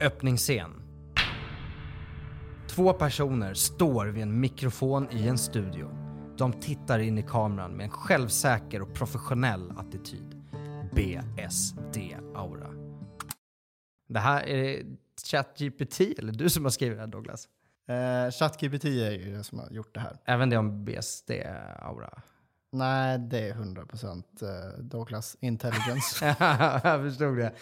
Öppningsscen. Två personer står vid en mikrofon i en studio. De tittar in i kameran med en självsäker och professionell attityd. BSD-aura. Det här är ChatGPT, eller du som har skrivit det här Douglas? Eh, ChatGPT är ju det som har gjort det här. Även det om BSD-aura? Nej, det är 100% eh, Douglas Intelligence. Jag förstod det.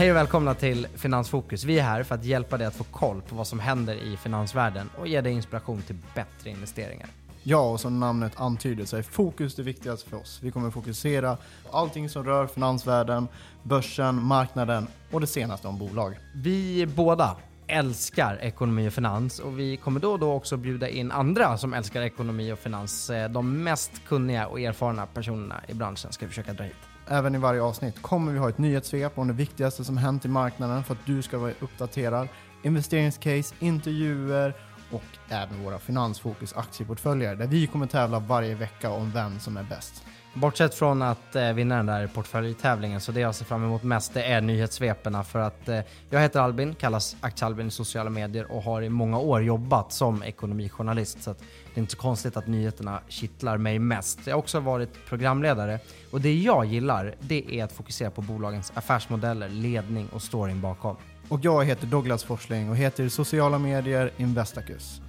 Hej och välkomna till Finansfokus. Vi är här för att hjälpa dig att få koll på vad som händer i finansvärlden och ge dig inspiration till bättre investeringar. ja, och som namnet antyder så är fokus det viktigaste för oss. Vi kommer fokusera på allting som rör finansvärlden, börsen, marknaden och det senaste om bolag. Vi båda älskar ekonomi och finans och vi kommer då och då också bjuda in andra som älskar ekonomi och finans. Eh, De mest kunniga och erfarna personerna i branschen ska vi försöka dra hit. Även i varje avsnitt kommer vi ha ett nyhetssvep om det viktigaste som hänt i marknaden för att du ska vara uppdaterad, investeringscase, intervjuer och även våra Finansfokus aktieportföljer där vi kommer tävla varje vecka om vem som är bäst. Bortsett från att eh, vinna den där portföljtävlingen så det jag ser fram emot mest det är nyhetssveperna för att eh, jag heter Albin, kallas Aktie-Albin i sociala medier och har i många år jobbat som ekonomijournalist så att det är inte så konstigt att nyheterna kittlar mig mest. Jag har också varit programledare och det jag gillar det är att fokusera på bolagens affärsmodeller, ledning och storyn bakom. Och jag heter Douglas Forsling och heter i sociala medier Investacus.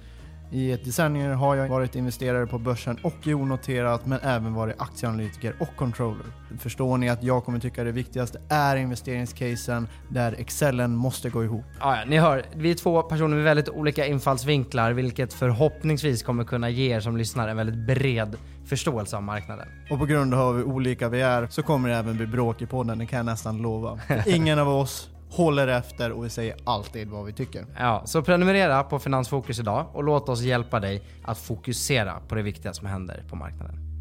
I ett decennium har jag varit investerare på börsen och onoterat men även varit aktieanalytiker och controller. Förstår ni att jag kommer tycka det viktigaste är investeringscasen där excellen måste gå ihop. Ja, ja, ni hör, vi är två personer med väldigt olika infallsvinklar vilket förhoppningsvis kommer kunna ge er som lyssnar en väldigt bred förståelse av marknaden. Och på grund av hur olika vi är så kommer det även bli bråk i podden, det kan jag nästan lova. Ingen av oss håller efter och vi säger alltid vad vi tycker. Ja, så prenumerera på Finansfokus idag och låt oss hjälpa dig att fokusera på det viktiga som händer på marknaden.